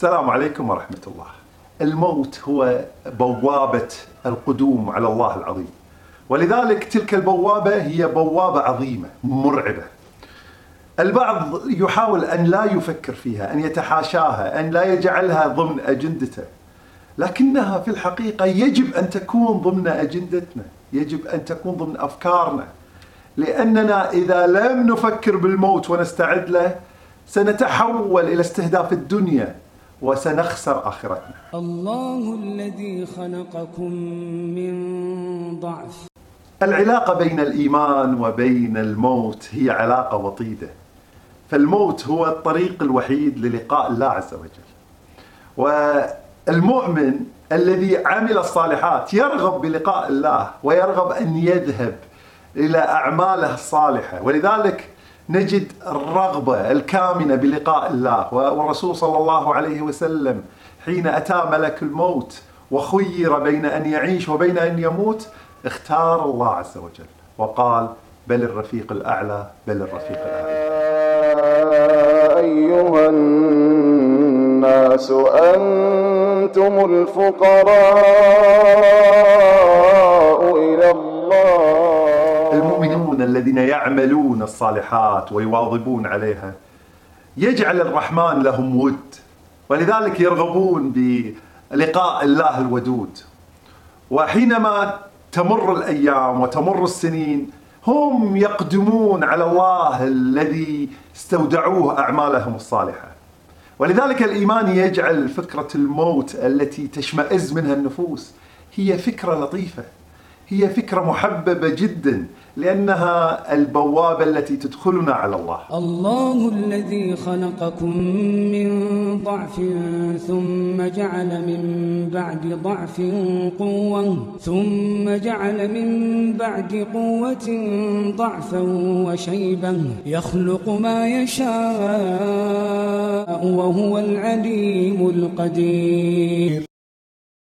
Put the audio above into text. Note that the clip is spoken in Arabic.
السلام عليكم ورحمة الله. الموت هو بوابة القدوم على الله العظيم. ولذلك تلك البوابة هي بوابة عظيمة مرعبة. البعض يحاول أن لا يفكر فيها، أن يتحاشاها، أن لا يجعلها ضمن أجندته. لكنها في الحقيقة يجب أن تكون ضمن أجندتنا، يجب أن تكون ضمن أفكارنا. لأننا إذا لم نفكر بالموت ونستعد له سنتحول إلى استهداف الدنيا وسنخسر آخرتنا. الله الذي خلقكم من ضعف. العلاقة بين الإيمان وبين الموت هي علاقة وطيدة. فالموت هو الطريق الوحيد للقاء الله عز وجل. والمؤمن الذي عمل الصالحات يرغب بلقاء الله ويرغب أن يذهب إلى أعماله الصالحة. ولذلك نجد الرغبة الكامنة بلقاء الله والرسول صلى الله عليه وسلم حين أتى ملك الموت وخير بين أن يعيش وبين أن يموت اختار الله عز وجل وقال بل الرفيق الأعلى بل الرفيق الأعلى. أيها الناس أنتم الفقراء. المؤمنون الذين يعملون الصالحات ويواظبون عليها يجعل الرحمن لهم ود ولذلك يرغبون بلقاء الله الودود. وحينما تمر الأيام وتمر السنين هم يقدمون على الله الذي استودعوه أعمالهم الصالحة. ولذلك الإيمان يجعل فكرة الموت التي تشمئز منها النفوس هي فكرة لطيفة. هي فكرة محببة جدا لأنها البوابة التي تدخلنا على الله. الله الذي خلقكم من ضعف ثم جعل من بعد ضعف قوة ثم جعل من بعد قوة ضعفا وشيبا. يخلق ما يشاء وهو العليم القدير.